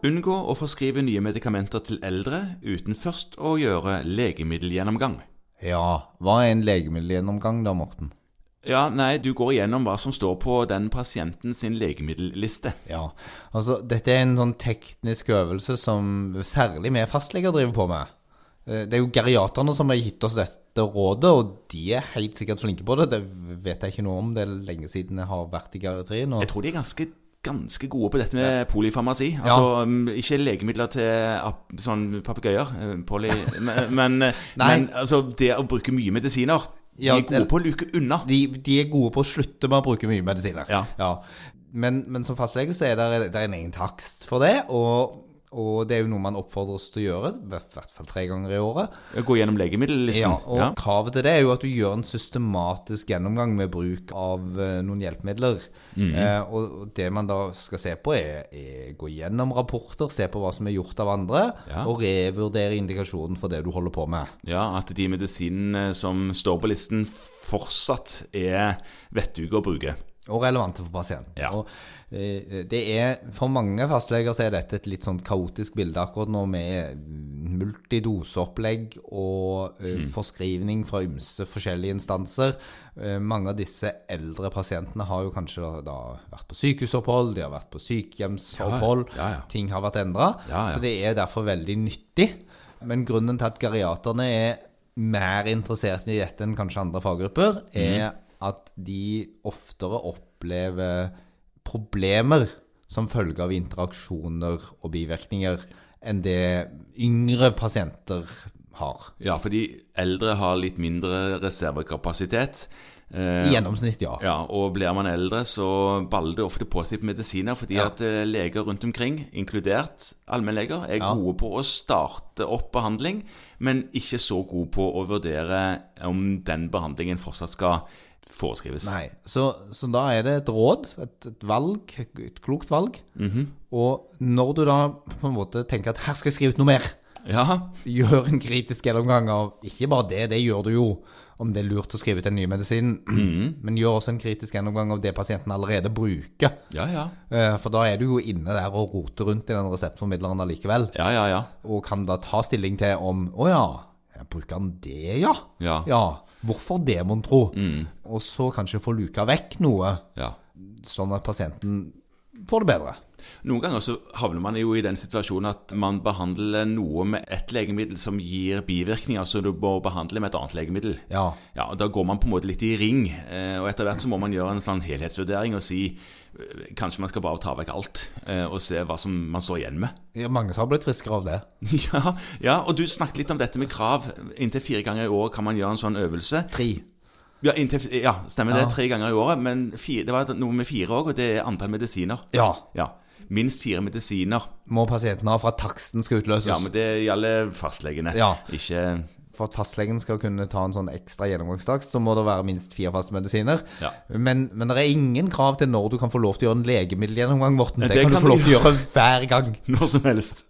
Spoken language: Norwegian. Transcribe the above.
Unngå å forskrive nye medikamenter til eldre uten først å gjøre legemiddelgjennomgang. Ja, hva er en legemiddelgjennomgang da, Morten? Ja, nei, du går igjennom hva som står på den pasienten sin legemiddelliste. Ja, altså dette er en sånn teknisk øvelse som særlig vi fastleger driver på med. Eh, Det er jo geriaterne som har gitt oss dette rådet, og de er helt sikkert flinke på det. Det vet jeg ikke noe om, det er lenge siden jeg har vært i geriatrien. Og... Jeg tror de er ganske, ganske gode på dette med polyfarmasi. Altså ja. ikke legemidler til sånn papegøyer, eh, poly, men, men, eh, men altså, det å bruke mye medisiner De Ja, er gode på å luke unna. De, de er gode på å slutte med å bruke mye medisiner. Ja. Men, men som fastlege så er det, det er en egen takst for det, og, og det er jo noe man oppfordres til å gjøre, i hvert fall tre ganger i året. Gå gjennom legemiddellisten. Ja, og Ja. kravet til det er jo at du gjør en systematisk gjennomgang med bruk av eh, noen hjelpemidler. Mhm. eh, og og det man da skal se på, er, er gå gjennom rapporter, se på hva som er gjort av andre, Ja. og revurdere indikasjonen for det du holder på med. Ja, at de medisinene som står på listen fortsatt er vettuge å bruke. Og relevante for pasienten. Ja. Og, eh, det er, for mange fastleger så er dette et litt sånn kaotisk bilde akkurat nå med multidoseopplegg og mm. forskrivning fra ymse forskjellige instanser. Eh, mange av disse eldre pasientene har jo kanskje da vært på sykehusopphold, de har vært på sykehjemsopphold, Ja, ja. ting har vært endra. Så det er derfor veldig nyttig. Men grunnen til at geriaterne er mer interessert i dette enn kanskje andre faggrupper, er at de oftere opplever problemer som følge av interaksjoner og bivirkninger enn det yngre pasienter har. Ja, fordi eldre har litt mindre reservekapasitet. Eh, I gjennomsnitt, ja. Ja, og blir man eldre, så baller det ofte på seg medisiner, fordi Ja. at eh, leger rundt omkring, inkludert allmennleger, er Ja. gode på å starte opp behandling, men ikke så gode på å vurdere om den behandlingen fortsatt skal foreskrives. Nei, så, så da er det et råd, et, et valg, et klokt valg. Og når du da på en måte tenker at her skal jeg skrive ut noe mer, Ja, gjør en kritisk gjennomgang av ikke bare det, det gjør du jo om det er lurt å skrive ut en ny medisin, men gjør også en kritisk gjennomgang av det pasienten allerede bruker. ja, ja. Eh, For da er du jo inne der og roter rundt i den reseptformidleren allikevel, Ja, ja, ja. og kan da ta stilling til om å ja, bruker han det, ja? Ja. Hvorfor det, mon tro? Og så kanskje få luka vekk noe, ja. sånn at pasienten får det bedre. Noen ganger så havner man jo i den situasjonen at man behandler noe med ett legemiddel som gir bivirkninger, så du må behandle med et annet legemiddel. Ja. Ja, og Da går man på en måte litt i ring, eh, og etter hvert så må man gjøre en sånn helhetsvurdering og si eh, kanskje man skal bare ta vekk alt, eh, og se hva som man står igjen med. Ja, Mange har blitt friskere av det. Ja, ja, og du snakket litt om dette med krav. Inntil fire ganger i året kan man gjøre en sånn øvelse. Tre. Ja, inntil, ja stemmer det. Tre ganger i året. Men fire, det var noe med fire òg, og det er antall medisiner. Ja. Ja, Minst fire medisiner. Må pasienten ha for at taksten skal utløses. Ja, men det gjelder fastlegene. Ja. Ikke For at fastlegen skal kunne ta en sånn ekstra gjennomgangstakst, så må det være minst fire faste medisiner. Ja. Men, men det er ingen krav til når du kan få lov til å gjøre en legemiddelgjennomgang, Morten. Det, Det kan, kan du få lov til å gjøre hver gang. når som helst.